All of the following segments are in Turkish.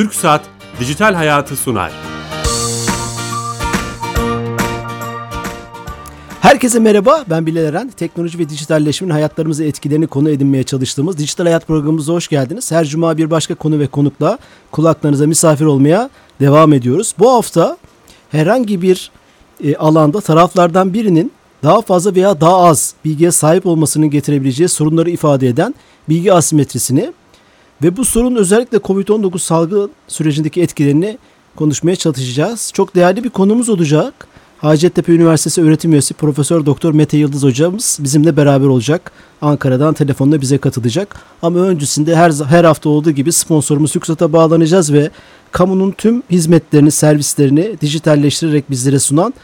Türk Saat Dijital Hayatı sunar. Herkese merhaba, ben Bilal Eren. Teknoloji ve dijitalleşmenin hayatlarımızı etkilerini konu edinmeye çalıştığımız Dijital Hayat programımıza hoş geldiniz. Her cuma bir başka konu ve konukla kulaklarınıza misafir olmaya devam ediyoruz. Bu hafta herhangi bir e, alanda taraflardan birinin daha fazla veya daha az bilgiye sahip olmasının getirebileceği sorunları ifade eden bilgi asimetrisini ve bu sorun özellikle COVID-19 salgı sürecindeki etkilerini konuşmaya çalışacağız. Çok değerli bir konumuz olacak. Hacettepe Üniversitesi öğretim üyesi Profesör Doktor Mete Yıldız hocamız bizimle beraber olacak. Ankara'dan telefonla bize katılacak. Ama öncesinde her her hafta olduğu gibi sponsorumuz Yüksat'a bağlanacağız ve kamunun tüm hizmetlerini, servislerini dijitalleştirerek bizlere sunan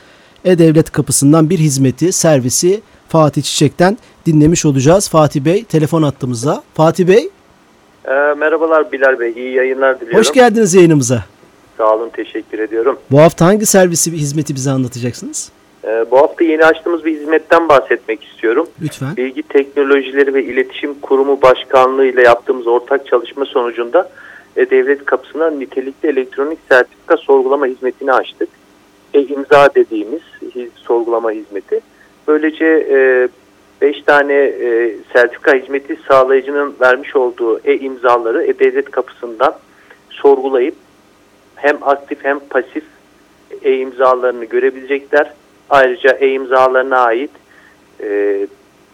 E-Devlet kapısından bir hizmeti, servisi Fatih Çiçek'ten dinlemiş olacağız. Fatih Bey telefon attığımızda. Fatih Bey. E, merhabalar Bilal Bey, iyi yayınlar diliyorum. Hoş geldiniz yayınımıza. Sağ olun, teşekkür ediyorum. Bu hafta hangi servisi, hizmeti bize anlatacaksınız? E, bu hafta yeni açtığımız bir hizmetten bahsetmek istiyorum. Lütfen. Bilgi Teknolojileri ve İletişim Kurumu Başkanlığı ile yaptığımız ortak çalışma sonucunda e, devlet kapısına nitelikli elektronik sertifika sorgulama hizmetini açtık. E-imza dediğimiz hiz, sorgulama hizmeti. Böylece 5 e, tane e, sertifika hizmeti sağlayıcının vermiş olduğu e-imzaları e-devlet kapısından sorgulayıp hem aktif hem pasif e-imzalarını görebilecekler. Ayrıca e-imzalarına ait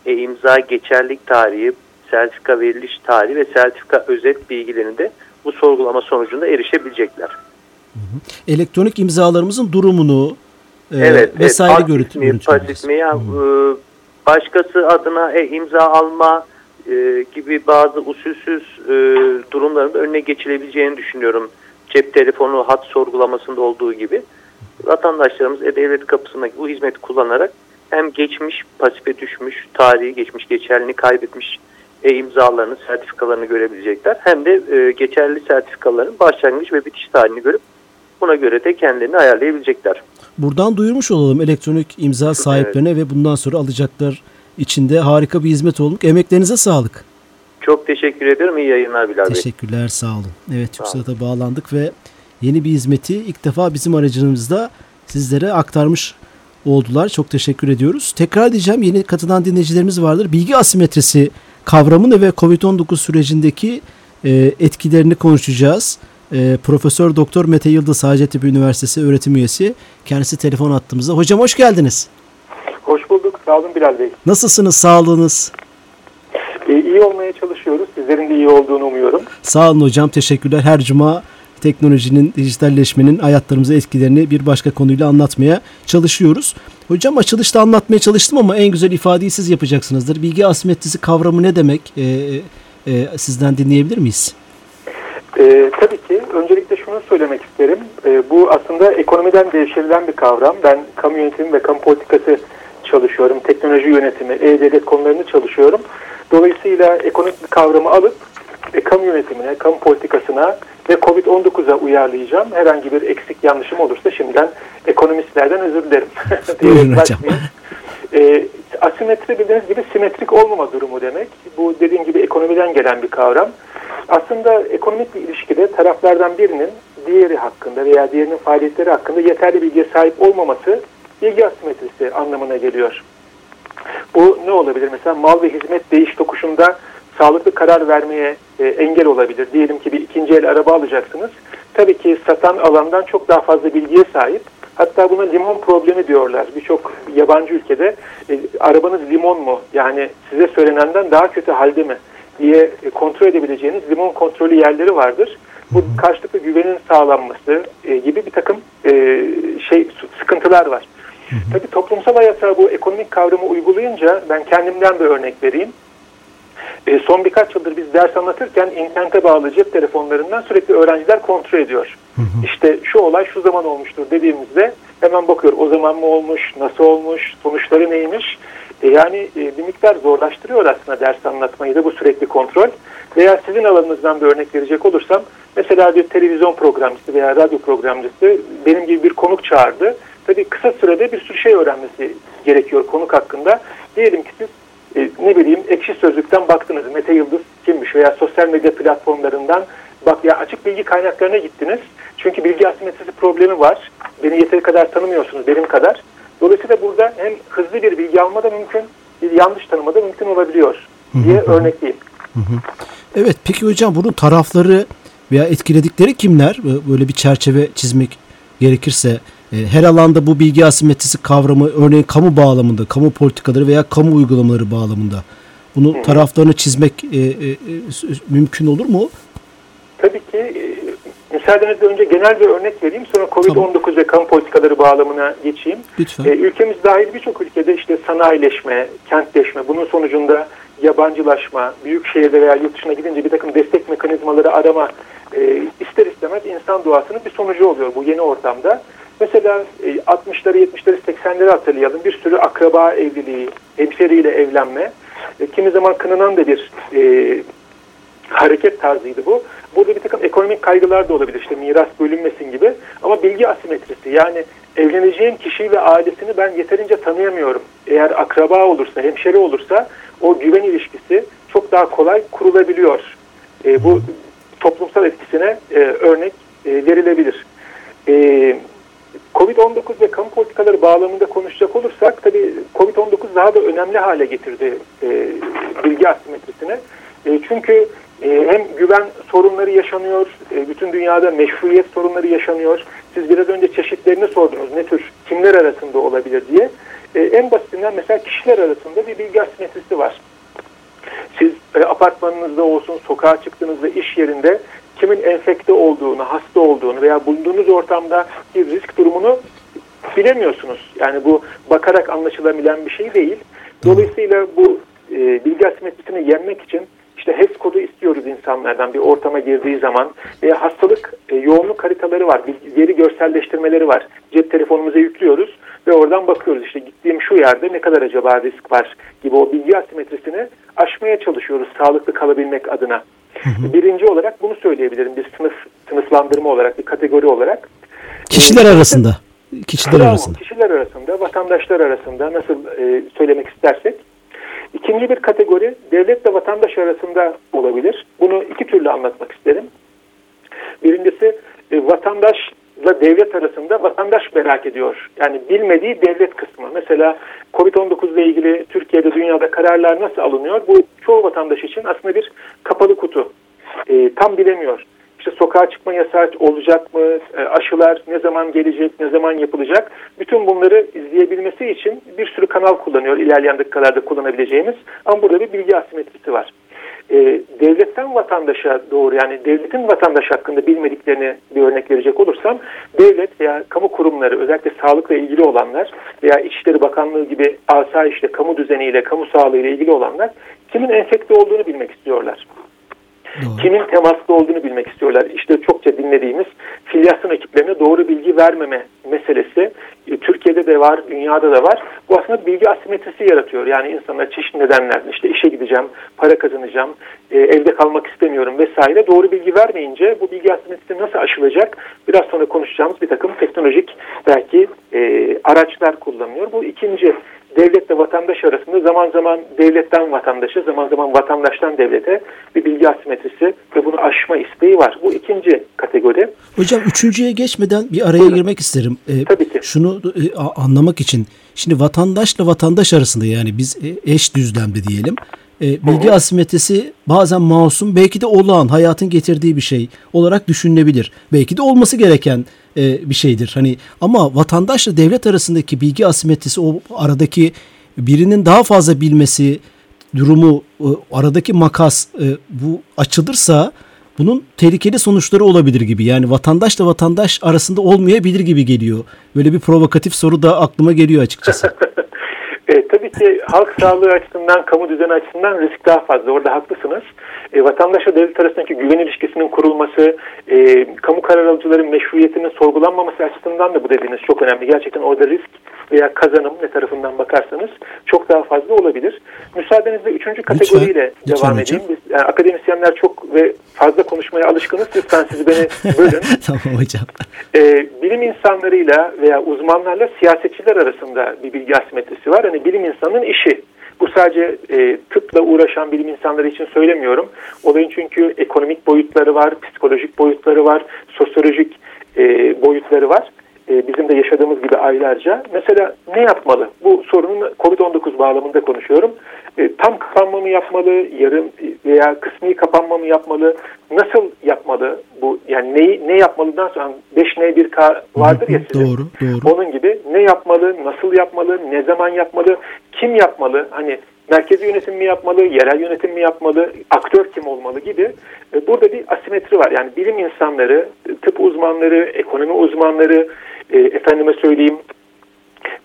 e-imza geçerlik tarihi, sertifika veriliş tarihi ve sertifika özet bilgilerini de bu sorgulama sonucunda erişebilecekler. Elektronik imzalarımızın durumunu e, evet, vesaire evet, görüntü, mi, pasif mi, ya, e, başkası adına e, imza alma e, gibi bazı usulsüz e, durumların önüne geçilebileceğini düşünüyorum. Cep telefonu hat sorgulamasında olduğu gibi. Vatandaşlarımız E-Devlet kapısındaki bu hizmeti kullanarak hem geçmiş pasife düşmüş, tarihi geçmiş, geçerliliğini kaybetmiş e-imzalarını, sertifikalarını görebilecekler. Hem de e, geçerli sertifikaların başlangıç ve bitiş tarihini görüp buna göre de kendilerini ayarlayabilecekler. Buradan duyurmuş olalım elektronik imza sahiplerine evet. ve bundan sonra alacaklar içinde harika bir hizmet olduk. Emeklerinize sağlık. Çok teşekkür ederim. İyi yayınlar Bilal Bey. Teşekkürler. Sağ olun. Evet TürkSat'a bağlandık ve yeni bir hizmeti ilk defa bizim aracımızda sizlere aktarmış oldular. Çok teşekkür ediyoruz. Tekrar diyeceğim yeni katılan dinleyicilerimiz vardır. Bilgi asimetrisi kavramını ve COVID-19 sürecindeki e, etkilerini konuşacağız. E, Profesör Doktor Mete Yıldız Hacettepe Üniversitesi öğretim üyesi. Kendisi telefon attığımızda. Hocam hoş geldiniz. Hoş bulduk. Sağ olun Bilal Bey. Nasılsınız? Sağlığınız? Ee, iyi olmaya çalışıyoruz. Sizlerin de iyi olduğunu umuyorum. Sağ olun hocam. Teşekkürler. Her cuma teknolojinin, dijitalleşmenin hayatlarımıza etkilerini bir başka konuyla anlatmaya çalışıyoruz. Hocam açılışta anlatmaya çalıştım ama en güzel ifadeyi siz yapacaksınızdır. Bilgi asimetrisi kavramı ne demek? Ee, e, sizden dinleyebilir miyiz? E, tabii ki. Öncelikle şunu söylemek isterim. E, bu aslında ekonomiden devşirilen bir kavram. Ben kamu yönetimi ve kamu politikası çalışıyorum. Teknoloji yönetimi, e-devlet konularını çalışıyorum. Dolayısıyla ekonomik bir kavramı alıp e, kamu yönetimine, kamu politikasına ve COVID-19'a uyarlayacağım. Herhangi bir eksik yanlışım olursa şimdiden ekonomistlerden özür dilerim. Buyurun hocam. E, asimetri bildiğiniz gibi simetrik olmama durumu demek. Bu dediğim gibi ekonomiden gelen bir kavram. Aslında ekonomik bir ilişkide taraflardan birinin diğeri hakkında veya diğerinin faaliyetleri hakkında yeterli bilgiye sahip olmaması bilgi asimetrisi anlamına geliyor. Bu ne olabilir? Mesela mal ve hizmet değiş tokuşunda sağlıklı karar vermeye e, engel olabilir. Diyelim ki bir ikinci el araba alacaksınız. Tabii ki satan alandan çok daha fazla bilgiye sahip. Hatta buna limon problemi diyorlar. Birçok yabancı ülkede e, arabanız limon mu? Yani size söylenenden daha kötü halde mi? Diye kontrol edebileceğiniz limon kontrolü yerleri vardır. Bu karşılıklı güvenin sağlanması e, gibi bir takım e, şey sıkıntılar var. Tabii toplumsal hayata bu ekonomik kavramı uygulayınca ben kendimden bir örnek vereyim. E, son birkaç yıldır biz ders anlatırken internete bağlı cep telefonlarından sürekli öğrenciler kontrol ediyor. Hı hı. İşte şu olay şu zaman olmuştur dediğimizde hemen bakıyor o zaman mı olmuş, nasıl olmuş, sonuçları neymiş. E, yani e, bir miktar zorlaştırıyor aslında ders anlatmayı da bu sürekli kontrol. Veya sizin alanınızdan bir örnek verecek olursam mesela bir televizyon programcısı veya radyo programcısı benim gibi bir konuk çağırdı. Tabii kısa sürede bir sürü şey öğrenmesi gerekiyor konuk hakkında. Diyelim ki siz e, ne bileyim ekşi sözlükten baktınız Mete Yıldız kimmiş veya sosyal medya platformlarından bak ya açık bilgi kaynaklarına gittiniz. Çünkü bilgi asimetrisi problemi var. Beni yeteri kadar tanımıyorsunuz benim kadar. Dolayısıyla burada hem hızlı bir bilgi alma da mümkün, bir yanlış tanıma da mümkün olabiliyor diye örnekleyeyim. Evet peki hocam bunun tarafları veya etkiledikleri kimler? Böyle bir çerçeve çizmek gerekirse e, her alanda bu bilgi asimetrisi kavramı örneğin kamu bağlamında, kamu politikaları veya kamu uygulamaları bağlamında bunu taraflarını çizmek e, e, e mümkün olur mu? Tabii ki e, müsaadenizle önce genel bir örnek vereyim sonra Covid-19 tamam. ve kamu politikaları bağlamına geçeyim. Lütfen. E, ülkemiz dahil birçok ülkede işte sanayileşme, kentleşme, bunun sonucunda yabancılaşma, büyük şehirde veya yurt dışına gidince bir takım destek mekanizmaları arama e, ister istemez insan doğasının bir sonucu oluyor bu yeni ortamda. Mesela 60'ları, 70'leri, 80'leri hatırlayalım. Bir sürü akraba evliliği, hemşeriyle evlenme. E, kimi zaman kınınan da bir e, hareket tarzıydı bu. Burada bir takım ekonomik kaygılar da olabilir. İşte miras bölünmesin gibi. Ama bilgi asimetrisi yani evleneceğim kişiyi ve ailesini ben yeterince tanıyamıyorum. Eğer akraba olursa, hemşeri olursa o güven ilişkisi çok daha kolay kurulabiliyor. E, bu toplumsal etkisine e, örnek e, verilebilir. E, Covid-19 ve kamu politikaları bağlamında konuşacak olursak tabii Covid-19 daha da önemli hale getirdi e, bilgi asimetrisini. E, çünkü e, hem güven sorunları yaşanıyor, e, bütün dünyada meşruiyet sorunları yaşanıyor. Siz biraz önce çeşitlerini sordunuz. Ne tür, kimler arasında olabilir diye. E, en basitinden mesela kişiler arasında bir bilgi asimetrisi var. Siz e, apartmanınızda olsun, sokağa çıktığınızda, iş yerinde kimin enfekte olduğunu, hasta olduğunu veya bulunduğunuz ortamda bir risk durumunu bilemiyorsunuz. Yani bu bakarak anlaşılabilen bir şey değil. Dolayısıyla bu e, bilgi asimetrisini yenmek için işte HES kodu istiyoruz insanlardan bir ortama girdiği zaman veya hastalık e, yoğunluk haritaları var, veri görselleştirmeleri var. Cep telefonumuza yüklüyoruz ve oradan bakıyoruz işte gittiğim şu yerde ne kadar acaba risk var gibi o bilgi asimetrisini aşmaya çalışıyoruz sağlıklı kalabilmek adına. Birinci olarak bunu söyleyebilirim bir sınıf sınıflandırma olarak bir kategori olarak. Kişiler ee, arasında. Kişiler arasında. Kişiler arasında, vatandaşlar arasında nasıl e, söylemek istersek. İkinci bir kategori devletle vatandaş arasında olabilir. Bunu iki türlü anlatmak isterim. Birincisi e, vatandaşla devlet arasında vatandaş merak ediyor. Yani bilmediği devlet kısmı. Mesela Covid-19 ile ilgili Türkiye'de dünyada kararlar nasıl alınıyor? Bu çoğu vatandaş için aslında bir kapalı kutu. E, tam bilemiyor. İşte sokağa çıkma yasağı olacak mı? E, aşılar ne zaman gelecek? Ne zaman yapılacak? Bütün bunları izleyebilmesi için bir sürü kanal kullanıyor. İlerleyen dakikalarda kullanabileceğimiz. Ama burada bir bilgi asimetrisi var e, devletten vatandaşa doğru yani devletin vatandaş hakkında bilmediklerini bir örnek verecek olursam devlet veya kamu kurumları özellikle sağlıkla ilgili olanlar veya İçişleri Bakanlığı gibi asayişle, kamu düzeniyle, kamu sağlığıyla ilgili olanlar kimin enfekte olduğunu bilmek istiyorlar. Doğru. Kimin temaslı olduğunu bilmek istiyorlar. İşte çokça dinlediğimiz filyasyon ekiplerine doğru bilgi vermeme meselesi e, Türkiye'de de var, dünyada da var. Bu aslında bilgi asimetrisi yaratıyor. Yani insanlar çeşitli nedenlerle işte işe gideceğim, para kazanacağım, e, evde kalmak istemiyorum vesaire doğru bilgi vermeyince bu bilgi asimetrisi nasıl aşılacak? Biraz sonra konuşacağımız bir takım teknolojik belki e, araçlar kullanılıyor. Bu ikinci devletle vatandaş arasında zaman zaman devletten vatandaşa, zaman zaman vatandaştan devlete bir bilgi asimetrisi ve bunu aşma isteği var. Bu ikinci kategori. Hocam üçüncüye geçmeden bir araya Buyurun. girmek isterim. Ee, Tabii ki. Şunu e, anlamak için. Şimdi vatandaşla vatandaş arasında yani biz e, eş düzlemde diyelim. E, bilgi hı hı. asimetrisi bazen masum belki de olağan hayatın getirdiği bir şey olarak düşünülebilir. Belki de olması gereken e, bir şeydir. Hani ama vatandaşla devlet arasındaki bilgi asimetrisi o aradaki birinin daha fazla bilmesi durumu e, aradaki makas e, bu açılırsa bunun tehlikeli sonuçları olabilir gibi. Yani vatandaşla vatandaş arasında olmayabilir gibi geliyor. Böyle bir provokatif soru da aklıma geliyor açıkçası. E, tabii ki halk sağlığı açısından, kamu düzeni açısından risk daha fazla. Orada haklısınız. E, vatandaşla devlet arasındaki güven ilişkisinin kurulması, e, kamu karar alıcıların meşruiyetinin sorgulanmaması açısından da bu dediğiniz çok önemli. Gerçekten orada risk veya kazanım ne tarafından bakarsanız çok daha fazla olabilir. Müsaadenizle üçüncü kategoriyle lütfen, devam lütfen edeyim. Biz, yani akademisyenler çok ve fazla konuşmaya alışkınız. Lütfen siz beni bölün. tamam hocam. E, bilim insanlarıyla veya uzmanlarla siyasetçiler arasında bir bilgi asimetrisi var. Hani bilim insanının işi. Bu sadece e, tıpla uğraşan bilim insanları için söylemiyorum. Olayın çünkü ekonomik boyutları var, psikolojik boyutları var, sosyolojik e, boyutları var. E, bizim de yaşadığımız gibi aylarca. Mesela ne yapmalı? Bu sorunun COVID-19 bağlamında konuşuyorum. E, tam kapanma mı yapmalı, yarım veya kısmi kapanma mı yapmalı, nasıl yapmalı? Bu yani ne ne yapmalıdan sonra 5 n 1 k vardır ya sizin. Doğru, doğru. Onun gibi ne yapmalı, nasıl yapmalı, ne zaman yapmalı, kim yapmalı? Hani merkezi yönetim mi yapmalı, yerel yönetim mi yapmalı, aktör kim olmalı gibi. E, burada bir asimetri var. Yani bilim insanları, tıp uzmanları, ekonomi uzmanları, e, efendime söyleyeyim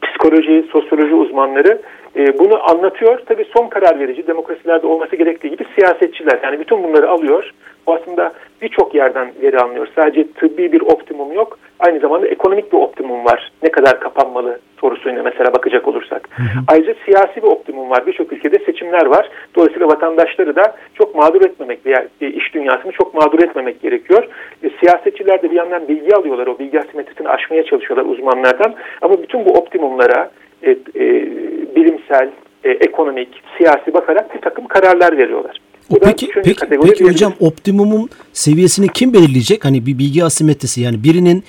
psikoloji, sosyoloji uzmanları e, bunu anlatıyor. Tabii son karar verici demokrasilerde olması gerektiği gibi siyasetçiler. Yani bütün bunları alıyor. Bu aslında birçok yerden veri alınıyor. Sadece tıbbi bir optimum yok. Aynı zamanda ekonomik bir optimum var. Ne kadar kapanmalı sorusuyla mesela bakacak olursak. Hı hı. Ayrıca siyasi bir optimum var. Birçok ülkede seçimler var. Dolayısıyla vatandaşları da çok mağdur etmemek veya iş dünyasını çok mağdur etmemek gerekiyor. E, siyasetçiler de bir yandan bilgi alıyorlar. O bilgi asimetrisini aşmaya çalışıyorlar uzmanlardan. Ama bütün bu optimumlara e, e, bilimsel, e, ekonomik, siyasi bakarak bir takım kararlar veriyorlar. O peki peki, peki hocam optimumun seviyesini kim belirleyecek? Hani bir bilgi asimetrisi yani birinin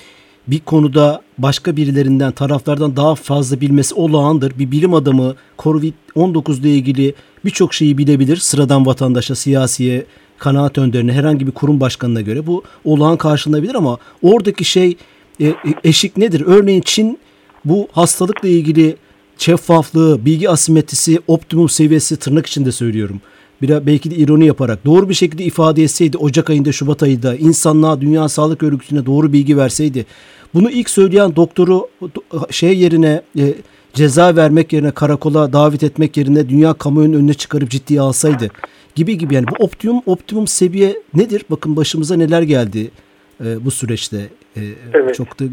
bir konuda başka birilerinden taraflardan daha fazla bilmesi olağandır. Bir bilim adamı Covid-19 ile ilgili birçok şeyi bilebilir. Sıradan vatandaşa, siyasiye, kanaat önderine, herhangi bir kurum başkanına göre bu olağan karşılanabilir ama oradaki şey e, e, eşik nedir? Örneğin Çin bu hastalıkla ilgili şeffaflığı, bilgi asimetrisi, optimum seviyesi tırnak içinde söylüyorum. Bir belki de ironi yaparak doğru bir şekilde ifade etseydi Ocak ayında Şubat ayında insanlığa Dünya Sağlık Örgütü'ne doğru bilgi verseydi bunu ilk söyleyen doktoru şey yerine e, ceza vermek yerine karakola davet etmek yerine dünya kamuoyunun önüne çıkarıp ciddiye alsaydı gibi gibi. Yani bu optimum optimum seviye nedir? Bakın başımıza neler geldi e, bu süreçte. E, evet. Çok da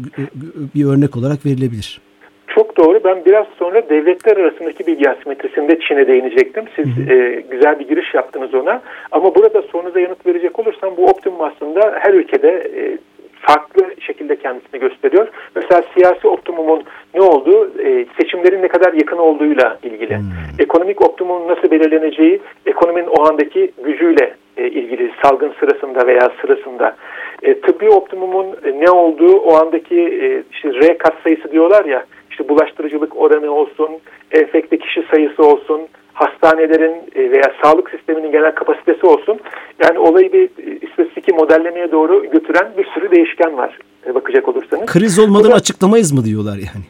bir örnek olarak verilebilir. Çok doğru. Ben biraz sonra devletler arasındaki bilgi asimetrisinde Çin'e değinecektim. Siz hı hı. E, güzel bir giriş yaptınız ona. Ama burada sorunuza yanıt verecek olursam bu optimum aslında her ülkede e, farklı şekilde kendisini gösteriyor. Mesela siyasi optimumun ne olduğu e, seçimlerin ne kadar yakın olduğuyla ilgili. Hmm. Ekonomik optimumun nasıl belirleneceği ekonominin o andaki gücüyle e, ilgili salgın sırasında veya sırasında. E, tıbbi optimumun ne olduğu o andaki e, işte R kat sayısı diyorlar ya işte bulaştırıcılık oranı olsun, enfekte kişi sayısı olsun, hastanelerin e, veya sağlık sisteminin genel kapasitesi olsun. Yani olayı bir e, istatistiki modellemeye doğru götüren bir sürü değişken var e, bakacak olursanız. Kriz olmadan da, açıklamayız mı diyorlar yani.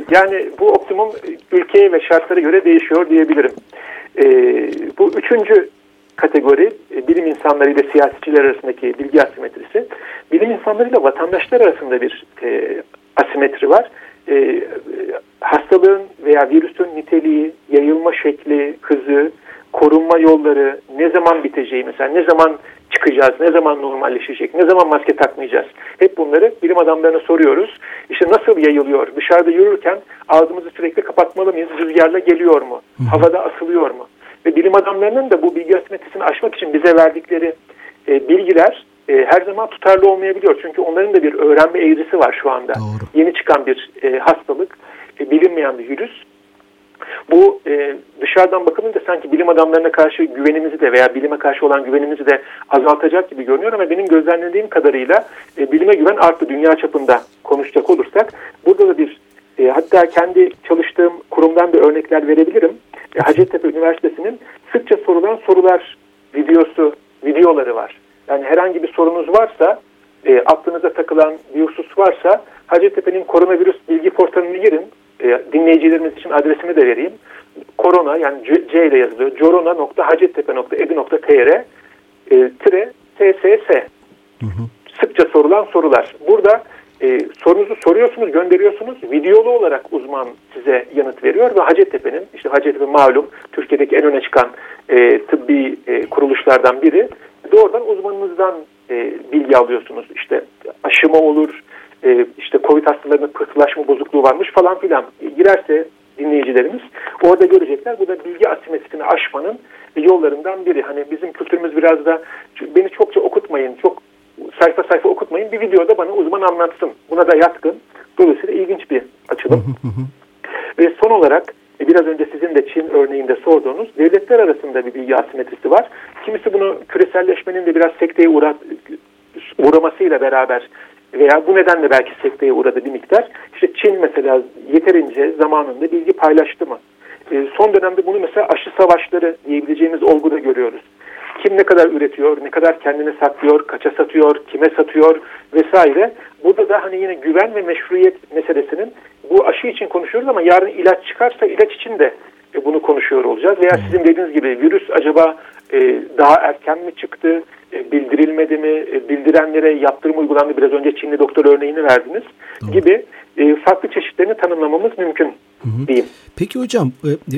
yani bu optimum ülkeye ve şartlara göre değişiyor diyebilirim. Bu üçüncü kategori bilim insanları ile siyasetçiler arasındaki bilgi asimetrisi. Bilim insanları ile vatandaşlar arasında bir asimetri var. E, hastalığın veya virüsün niteliği, yayılma şekli, hızı, korunma yolları, ne zaman biteceği mesela, ne zaman çıkacağız, ne zaman normalleşecek, ne zaman maske takmayacağız. Hep bunları bilim adamlarına soruyoruz. İşte nasıl yayılıyor? Dışarıda yürürken ağzımızı sürekli kapatmalı mıyız? Rüzgarla geliyor mu? Havada asılıyor mu? Ve bilim adamlarının da bu bilgi asimetrisini aşmak için bize verdikleri e, bilgiler e, her zaman tutarlı olmayabiliyor. Çünkü onların da bir öğrenme eğrisi var şu anda. Doğru. Yeni çıkan bir e, hastalık, e, bilinmeyen bir virüs. Bu e, dışarıdan bakılınca sanki bilim adamlarına karşı güvenimizi de veya bilime karşı olan güvenimizi de azaltacak gibi görünüyor ama benim gözlemlediğim kadarıyla e, bilime güven arttı dünya çapında konuşacak olursak. Burada da bir e, hatta kendi çalıştığım kurumdan bir örnekler verebilirim. E, Hacettepe Üniversitesi'nin sıkça sorulan sorular videosu, videoları var. Yani herhangi bir sorunuz varsa, e, aklınıza takılan bir husus varsa Hacettepe'nin koronavirüs bilgi portalına girin. E, dinleyicilerimiz için adresimi de vereyim. Korona yani C, C ile yazılıyor. corona.hacettepe.edu.tr e, tire TSS. Sıkça sorulan sorular. Burada e, sorunuzu soruyorsunuz, gönderiyorsunuz. Videolu olarak uzman size yanıt veriyor ve Hacettepe'nin, işte Hacettepe malum Türkiye'deki en öne çıkan e, tıbbi e, kuruluşlardan biri doğrudan uzmanınızdan e, bilgi alıyorsunuz. İşte aşıma olur, e, işte COVID hastalarının pıhtılaşma bozukluğu varmış falan filan girerse dinleyicilerimiz orada görecekler. Bu da bilgi asimetrisini aşmanın yollarından biri. Hani bizim kültürümüz biraz da beni çokça okutmayın, çok sayfa sayfa okutmayın. Bir videoda bana uzman anlatsın. Buna da yatkın. Dolayısıyla ilginç bir açılım. Ve son olarak e, biraz önce sizin de Çin örneğinde sorduğunuz devletler arasında bir bilgi asimetrisi var. Kimisi bunu küreselleşmenin de biraz sekteye uğrat, uğramasıyla beraber veya bu nedenle belki sekteye uğradı bir miktar. İşte Çin mesela yeterince zamanında bilgi paylaştı mı? E, son dönemde bunu mesela aşı savaşları diyebileceğimiz olguda görüyoruz. Kim ne kadar üretiyor, ne kadar kendini saklıyor, kaça satıyor, kime satıyor vesaire. Burada da hani yine güven ve meşruiyet meselesinin bu aşı için konuşuyoruz ama yarın ilaç çıkarsa ilaç için de e, bunu konuşuyor olacağız. Veya sizin dediğiniz gibi virüs acaba e, daha erken mi çıktı, e, bildirilmedi mi, bildirenlere yaptırım uygulandı. Biraz önce Çinli doktor örneğini verdiniz Doğru. gibi farklı çeşitlerini tanımlamamız mümkün hı hı. diyeyim. Peki hocam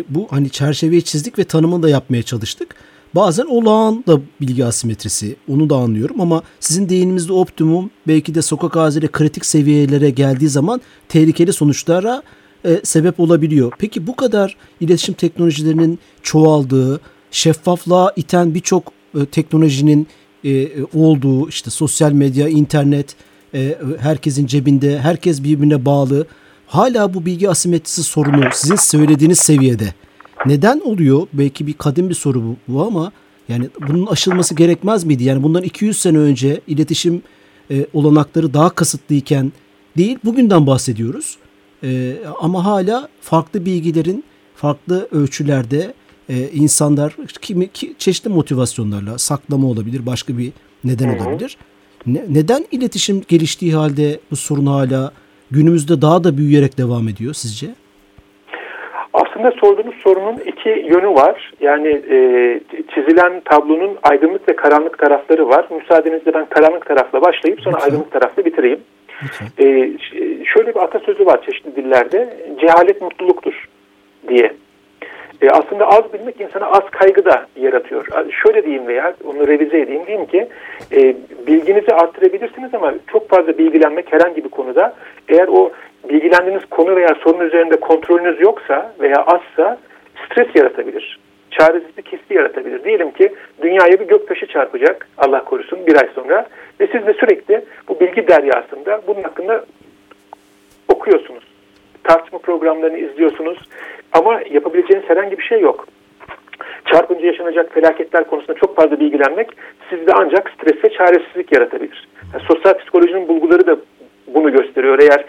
bu hani çerçeveyi çizdik ve tanımını da yapmaya çalıştık. Bazen olağan da bilgi asimetrisi onu da anlıyorum ama sizin deyiminizde optimum belki de sokak ağzıyla kritik seviyelere geldiği zaman tehlikeli sonuçlara e, sebep olabiliyor. Peki bu kadar iletişim teknolojilerinin çoğaldığı, şeffaflığa iten birçok e, teknolojinin e, olduğu işte sosyal medya, internet, e, herkesin cebinde, herkes birbirine bağlı. Hala bu bilgi asimetrisi sorunu sizin söylediğiniz seviyede neden oluyor? Belki bir kadim bir soru bu, bu ama yani bunun aşılması gerekmez miydi? Yani bundan 200 sene önce iletişim e, olanakları daha kısıtlıyken değil bugünden bahsediyoruz. E, ama hala farklı bilgilerin farklı ölçülerde e, insanlar kimi ki, çeşitli motivasyonlarla saklama olabilir, başka bir neden Hı-hı. olabilir. Ne, neden iletişim geliştiği halde bu sorun hala günümüzde daha da büyüyerek devam ediyor sizce? Aslında sorduğunuz sorunun iki yönü var. Yani e, çizilen tablonun aydınlık ve karanlık tarafları var. Müsaadenizle ben karanlık tarafla başlayıp sonra Lütfen. aydınlık tarafla bitireyim. E, şöyle bir atasözü var çeşitli dillerde. Cehalet mutluluktur diye. E, aslında az bilmek insana az kaygı da yaratıyor. Şöyle diyeyim veya onu revize edeyim diyeyim ki e, bilginizi arttırabilirsiniz ama çok fazla bilgilenmek herhangi bir konuda eğer o bilgilendiğiniz konu veya sorun üzerinde kontrolünüz yoksa veya azsa stres yaratabilir. Çaresizlik hissi yaratabilir. Diyelim ki dünyaya bir göktaşı çarpacak Allah korusun bir ay sonra ve siz de sürekli bu bilgi deryasında bunun hakkında okuyorsunuz. Tartışma programlarını izliyorsunuz ama yapabileceğiniz herhangi bir şey yok. Çarpınca yaşanacak felaketler konusunda çok fazla bilgilenmek sizde ancak stres ve çaresizlik yaratabilir. Yani sosyal psikolojinin bulguları da bunu gösteriyor. Eğer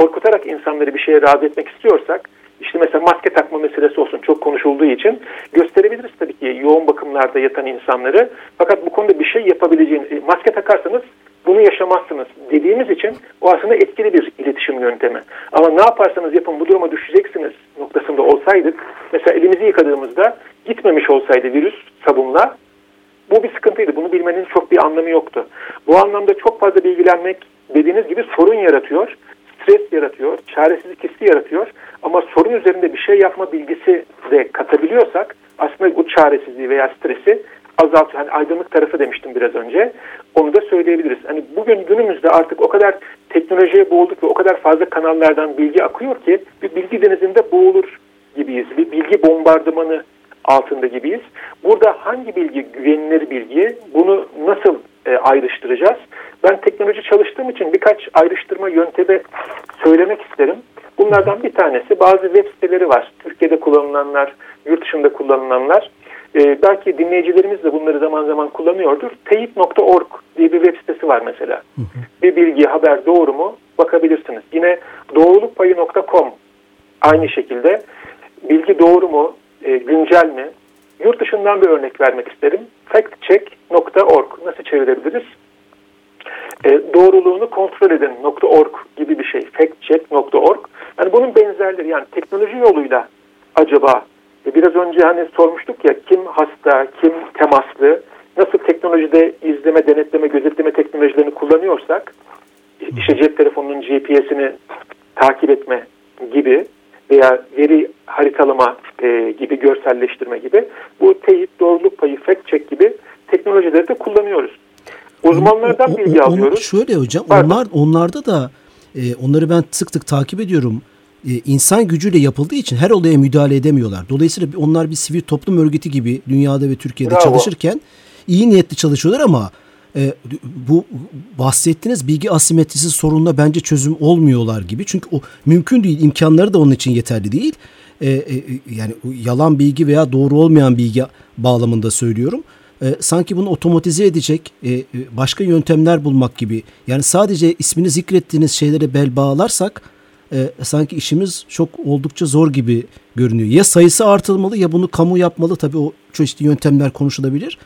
korkutarak insanları bir şeye razı etmek istiyorsak işte mesela maske takma meselesi olsun çok konuşulduğu için gösterebiliriz tabii ki yoğun bakımlarda yatan insanları. Fakat bu konuda bir şey yapabileceğini, e, maske takarsanız bunu yaşamazsınız dediğimiz için o aslında etkili bir iletişim yöntemi. Ama ne yaparsanız yapın bu duruma düşeceksiniz noktasında olsaydık, mesela elimizi yıkadığımızda gitmemiş olsaydı virüs sabunla bu bir sıkıntıydı. Bunu bilmenin çok bir anlamı yoktu. Bu anlamda çok fazla bilgilenmek dediğiniz gibi sorun yaratıyor stres yaratıyor, çaresizlik hissi yaratıyor. Ama sorun üzerinde bir şey yapma bilgisi de katabiliyorsak aslında bu çaresizliği veya stresi azaltıyor. Hani aydınlık tarafı demiştim biraz önce. Onu da söyleyebiliriz. Hani bugün günümüzde artık o kadar teknolojiye boğulduk ve o kadar fazla kanallardan bilgi akıyor ki bir bilgi denizinde boğulur gibiyiz. Bir bilgi bombardımanı altında gibiyiz. Burada hangi bilgi güvenilir bilgi? Bunu nasıl e, ayrıştıracağız? Ben teknoloji çalıştığım için birkaç ayrıştırma yöntemi söylemek isterim. Bunlardan bir tanesi bazı web siteleri var. Türkiye'de kullanılanlar, yurt dışında kullanılanlar. Ee, belki dinleyicilerimiz de bunları zaman zaman kullanıyordur. Teyit.org diye bir web sitesi var mesela. Bir bilgi, haber doğru mu? Bakabilirsiniz. Yine doğrulukpayı.com aynı şekilde. Bilgi doğru mu? E, güncel mi? Yurt dışından bir örnek vermek isterim. Factcheck.org nasıl çevirebiliriz? E, doğruluğunu kontrol edin .org gibi bir şey. Factcheck.org. Yani bunun benzerleri yani teknoloji yoluyla acaba e, biraz önce hani sormuştuk ya kim hasta, kim temaslı, nasıl teknolojide izleme, denetleme, gözetleme teknolojilerini kullanıyorsak işte cep telefonunun GPS'ini takip etme gibi veya veri haritalama e, gibi görselleştirme gibi bu teyit, doğruluk payı, fact check gibi teknolojileri de kullanıyoruz. Uzmanlardan bilgi o, alıyoruz. Şöyle hocam Pardon. onlar onlarda da e, onları ben sık sık takip ediyorum. E, insan gücüyle yapıldığı için her olaya müdahale edemiyorlar. Dolayısıyla onlar bir sivil toplum örgütü gibi dünyada ve Türkiye'de Bravo. çalışırken iyi niyetli çalışıyorlar ama e, bu bahsettiğiniz bilgi asimetrisi sorununa bence çözüm olmuyorlar gibi. Çünkü o mümkün değil. imkanları da onun için yeterli değil. e, e, yani yalan bilgi veya doğru olmayan bilgi bağlamında söylüyorum. E, sanki bunu otomatize edecek e, e başka yöntemler bulmak gibi. Yani sadece ismini zikrettiğiniz şeylere bel bağlarsak e, sanki işimiz çok oldukça zor gibi görünüyor. Ya sayısı artırılmalı ya bunu kamu yapmalı. Tabii o çeşitli yöntemler konuşulabilir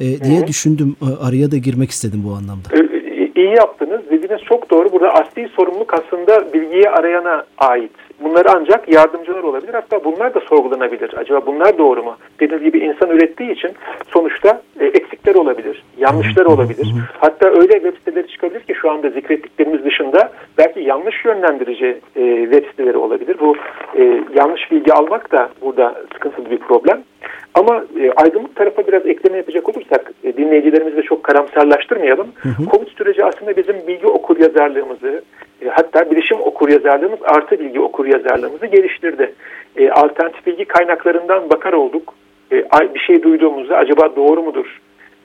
e, diye Hı-hı. düşündüm. E, araya da girmek istedim bu anlamda. İyi yaptınız. Dediğiniz çok doğru. Burada asli sorumluluk aslında bilgiyi arayana ait. Bunlar ancak yardımcılar olabilir. Hatta bunlar da sorgulanabilir. Acaba bunlar doğru mu? Dediğiniz gibi insan ürettiği için sonuçta e, eksikler olabilir, yanlışlar olabilir. Hatta öyle web siteleri çıkabilir ki şu anda zikrettiklerimiz dışında belki yanlış yönlendirici e, web siteleri olabilir. Bu e, yanlış bilgi almak da burada sıkıntılı bir problem. Ama e, aydınlık tarafa biraz ekleme yapacak olursak e, dinleyicilerimizi de çok karamsarlaştırmayalım. Hı hı. Covid süreci aslında bizim bilgi okur yazarlığımızı hatta bilişim okur yazarlığımız artı bilgi okur yazarlığımızı geliştirdi. E, alternatif bilgi kaynaklarından bakar olduk. E, bir şey duyduğumuzda acaba doğru mudur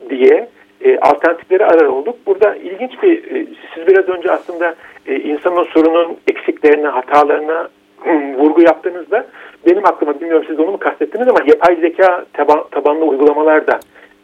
diye e, alternatifleri arar olduk. Burada ilginç bir, e, siz biraz önce aslında e, insanın sorunun eksiklerine, hatalarına vurgu yaptığınızda benim aklıma bilmiyorum siz onu mu kastettiniz ama yapay zeka taban, tabanlı uygulamalar da e,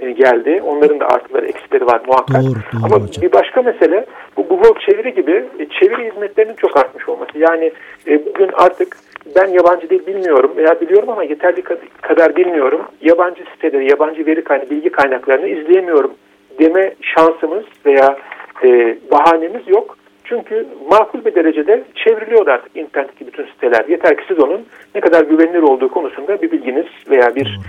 geldi. Onların da artıları eksileri var muhakkak. Doğru, doğru ama hocam. bir başka mesele bu Google çeviri gibi e, çeviri hizmetlerinin çok artmış olması. Yani e, bugün artık ben yabancı dil bilmiyorum veya biliyorum ama yeterli kadar bilmiyorum. Yabancı siteleri, yabancı veri kaynağı, bilgi kaynaklarını izleyemiyorum deme şansımız veya e, bahanemiz yok. Çünkü makul bir derecede çevriliyor artık internetteki bütün siteler. Yeter ki siz onun ne kadar güvenilir olduğu konusunda bir bilginiz veya bir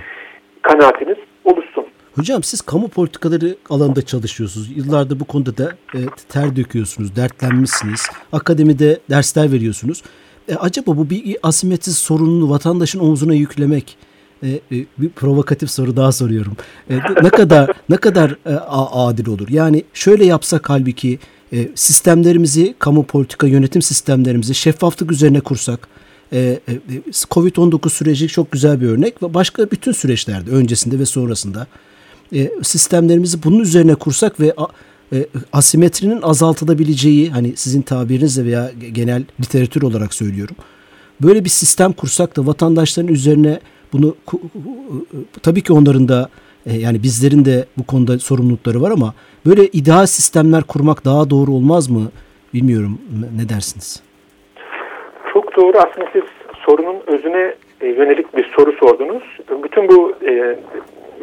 kanaatiniz oluşsun. Hocam siz kamu politikaları alanında çalışıyorsunuz. Yıllardır bu konuda da e, ter döküyorsunuz, dertlenmişsiniz. Akademide dersler veriyorsunuz. E, acaba bu bir asimetriz sorununu vatandaşın omzuna yüklemek e, e, bir provokatif soru daha soruyorum. E, ne kadar ne kadar e, adil olur? Yani şöyle yapsak halbuki e, sistemlerimizi, kamu politika yönetim sistemlerimizi şeffaflık üzerine kursak, e, e, Covid-19 süreci çok güzel bir örnek ve başka bütün süreçlerde öncesinde ve sonrasında sistemlerimizi bunun üzerine kursak ve asimetrinin azaltılabileceği hani sizin tabirinizle veya genel literatür olarak söylüyorum. Böyle bir sistem kursak da vatandaşların üzerine bunu tabii ki onların da e, yani bizlerin de bu konuda sorumlulukları var ama böyle ideal sistemler kurmak daha doğru olmaz mı? Bilmiyorum. Ne dersiniz? Çok doğru. Aslında siz sorunun özüne e, yönelik bir soru sordunuz. Bütün bu e,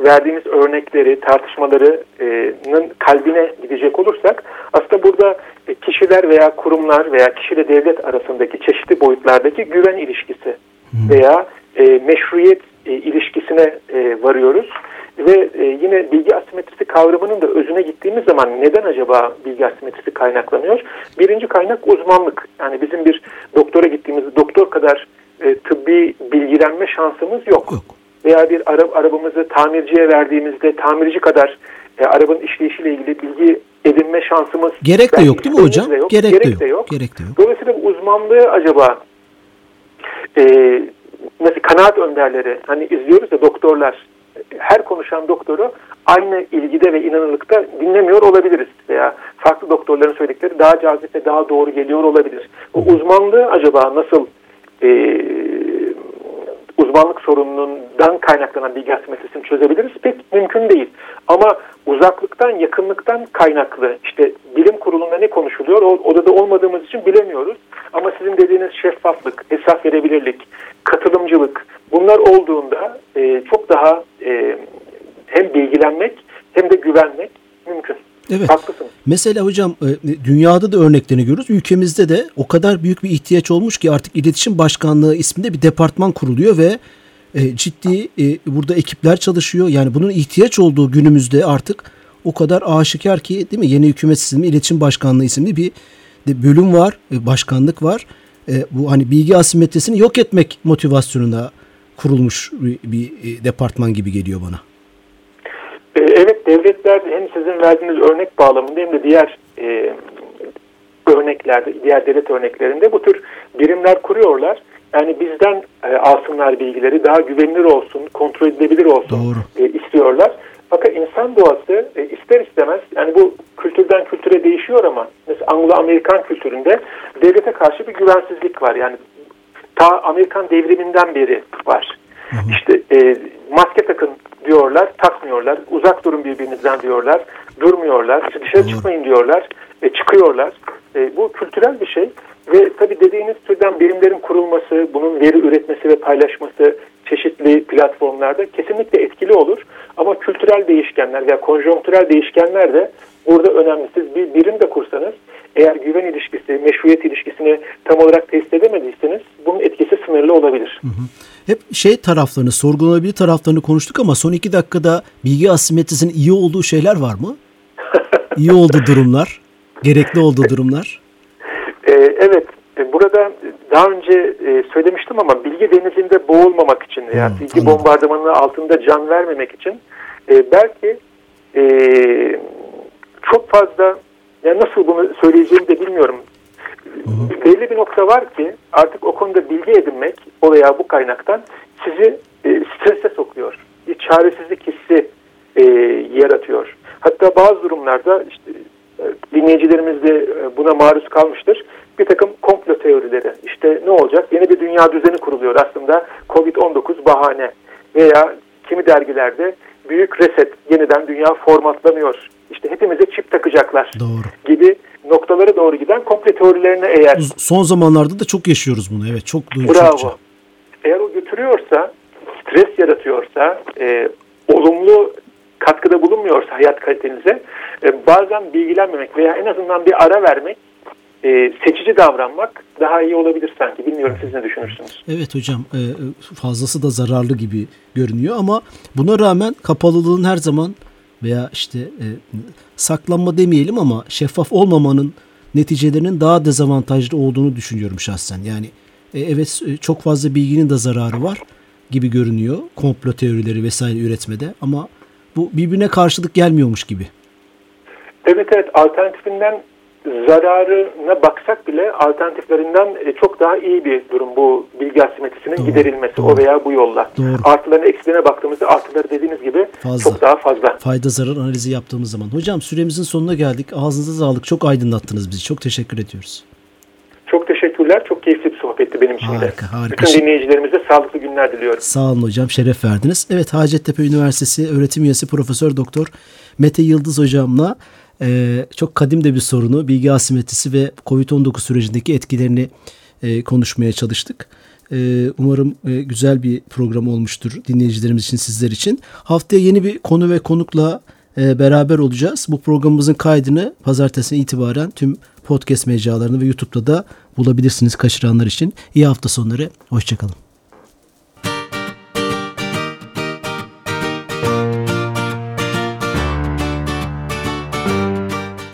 verdiğimiz örnekleri, tartışmalarının kalbine gidecek olursak aslında burada e, kişiler veya kurumlar veya kişiyle devlet arasındaki çeşitli boyutlardaki güven ilişkisi veya e, meşruiyet e, ilişkisine varıyoruz. Ve yine bilgi asimetrisi kavramının da özüne gittiğimiz zaman neden acaba bilgi asimetrisi kaynaklanıyor? Birinci kaynak uzmanlık. Yani bizim bir doktora gittiğimiz doktor kadar tıbbi bilgilenme şansımız yok. yok. Veya bir ara, arabamızı tamirciye verdiğimizde tamirci kadar e, arabanın işleyişiyle ilgili bilgi edinme şansımız gerek de yok değil mi hocam? yok. Gerek, gerek de, yok. de yok. Gerek de yok. Dolayısıyla uzmanlığı acaba e, mesela kanaat önderleri hani izliyoruz ya doktorlar her konuşan doktoru aynı ilgide ve inanırlıkta dinlemiyor olabiliriz veya farklı doktorların söyledikleri daha cazip ve daha doğru geliyor olabilir. Bu uzmanlığı acaba nasıl e, uzmanlık sorunundan kaynaklanan bilgi asimetrisini çözebiliriz? Pek mümkün değil. Ama uzaklıktan, yakınlıktan kaynaklı işte bilim kurulunda ne konuşuluyor? O odada olmadığımız için bilemiyoruz. Ama sizin dediğiniz şeffaflık, hesap verebilirlik, katılımcılık bunlar olduğunda e, çok daha e, hem bilgilenmek hem de güvenmek mümkün. Evet. Haklısınız. Mesela hocam e, dünyada da örneklerini görüyoruz. Ülkemizde de o kadar büyük bir ihtiyaç olmuş ki artık iletişim başkanlığı isminde bir departman kuruluyor ve e, ciddi e, burada ekipler çalışıyor. Yani bunun ihtiyaç olduğu günümüzde artık o kadar aşikar ki değil mi? Yeni hükümet sistemi iletişim başkanlığı isimli bir bölüm var, başkanlık var. Bu hani bilgi asimetrisini yok etmek motivasyonuna kurulmuş bir departman gibi geliyor bana. Evet devletler hem sizin verdiğiniz örnek bağlamında hem de diğer e, örneklerde, diğer devlet örneklerinde bu tür birimler kuruyorlar. Yani bizden e, alsınlar bilgileri daha güvenilir olsun, kontrol edilebilir olsun e, istiyorlar. Fakat insan doğası e, ister istemez yani bu kültürden kültüre değişiyor ama mesela Anglo-Amerikan kültüründe devlete karşı bir güvensizlik var. Yani ta Amerikan devriminden beri var. Hı hı. İşte e, maske takın diyorlar, takmıyorlar. Uzak durun birbirinizden diyorlar, durmuyorlar. Dışarı çıkmayın diyorlar, e, çıkıyorlar. E, bu kültürel bir şey ve tabii dediğiniz türden birimlerin kurulması, bunun veri üretmesi ve paylaşması çeşitli platformlarda kesinlikle etkili olur. Ama kültürel değişkenler veya konjonktürel değişkenler de burada önemli. Siz bir birim de kursanız eğer güven ilişkisi, meşruiyet ilişkisini tam olarak test edemediyseniz bunun etkisi sınırlı olabilir. Hı hı. Hep şey taraflarını, sorgulanabilir taraflarını konuştuk ama son iki dakikada bilgi asimetrisinin iyi olduğu şeyler var mı? İyi olduğu durumlar, gerekli olduğu durumlar. Ee, evet, e, burada daha önce e, söylemiştim ama bilgi denizinde boğulmamak için hmm, bilgi bombardımanının altında can vermemek için e, belki çok fazla ya nasıl bunu söyleyeceğimi de bilmiyorum. Hı Belli bir nokta var ki artık o konuda bilgi edinmek o veya bu kaynaktan sizi e, strese sokuyor. Bir çaresizlik hissi e, yaratıyor. Hatta bazı durumlarda işte e, dinleyicilerimiz de e, buna maruz kalmıştır. Bir takım komplo teorileri. İşte ne olacak? Yeni bir dünya düzeni kuruluyor aslında. Covid-19 bahane. Veya kimi dergilerde büyük reset, yeniden dünya formatlanıyor işte hepimize çip takacaklar doğru. gibi noktalara doğru giden komple teorilerine eğer... Son zamanlarda da çok yaşıyoruz bunu evet çok duyuyoruz. Bravo. Çokça. Eğer o götürüyorsa, stres yaratıyorsa, e, olumlu katkıda bulunmuyorsa hayat kalitenize e, bazen bilgilenmemek veya en azından bir ara vermek e, seçici davranmak daha iyi olabilir sanki. Bilmiyorum siz ne düşünürsünüz? Evet hocam e, fazlası da zararlı gibi görünüyor ama buna rağmen kapalılığın her zaman veya işte e, saklanma demeyelim ama şeffaf olmamanın neticelerinin daha dezavantajlı olduğunu düşünüyorum şahsen. Yani e, evet e, çok fazla bilginin de zararı var gibi görünüyor komplo teorileri vesaire üretmede ama bu birbirine karşılık gelmiyormuş gibi. Evet evet alternatifinden zararına baksak bile alternatiflerinden e, çok daha iyi bir durum bu bilgi asimetrisinin doğru, giderilmesi doğru. o veya bu yolla. Doğru. Artılarına eksilerine baktığımızda artıları dediğiniz gibi fazla. çok daha fazla. Fayda zarar analizi yaptığımız zaman. Hocam süremizin sonuna geldik. Ağzınıza sağlık. Çok aydınlattınız bizi. Çok teşekkür ediyoruz. Çok teşekkürler. Çok keyifli bir sohbetti benim için harika, de. Harika. Bütün dinleyicilerimize sağlıklı günler diliyorum. Sağ olun hocam. Şeref verdiniz. Evet Hacettepe Üniversitesi öğretim üyesi Profesör Doktor Mete Yıldız hocamla e, çok kadim de bir sorunu bilgi asimetrisi ve COVID-19 sürecindeki etkilerini e, konuşmaya çalıştık. E, umarım e, güzel bir program olmuştur dinleyicilerimiz için sizler için. Haftaya yeni bir konu ve konukla e, beraber olacağız. Bu programımızın kaydını pazartesine itibaren tüm podcast mecralarını ve YouTube'da da bulabilirsiniz kaçıranlar için. İyi hafta sonları. Hoşçakalın.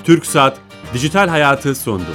Türk Saat Dijital Hayatı sondu.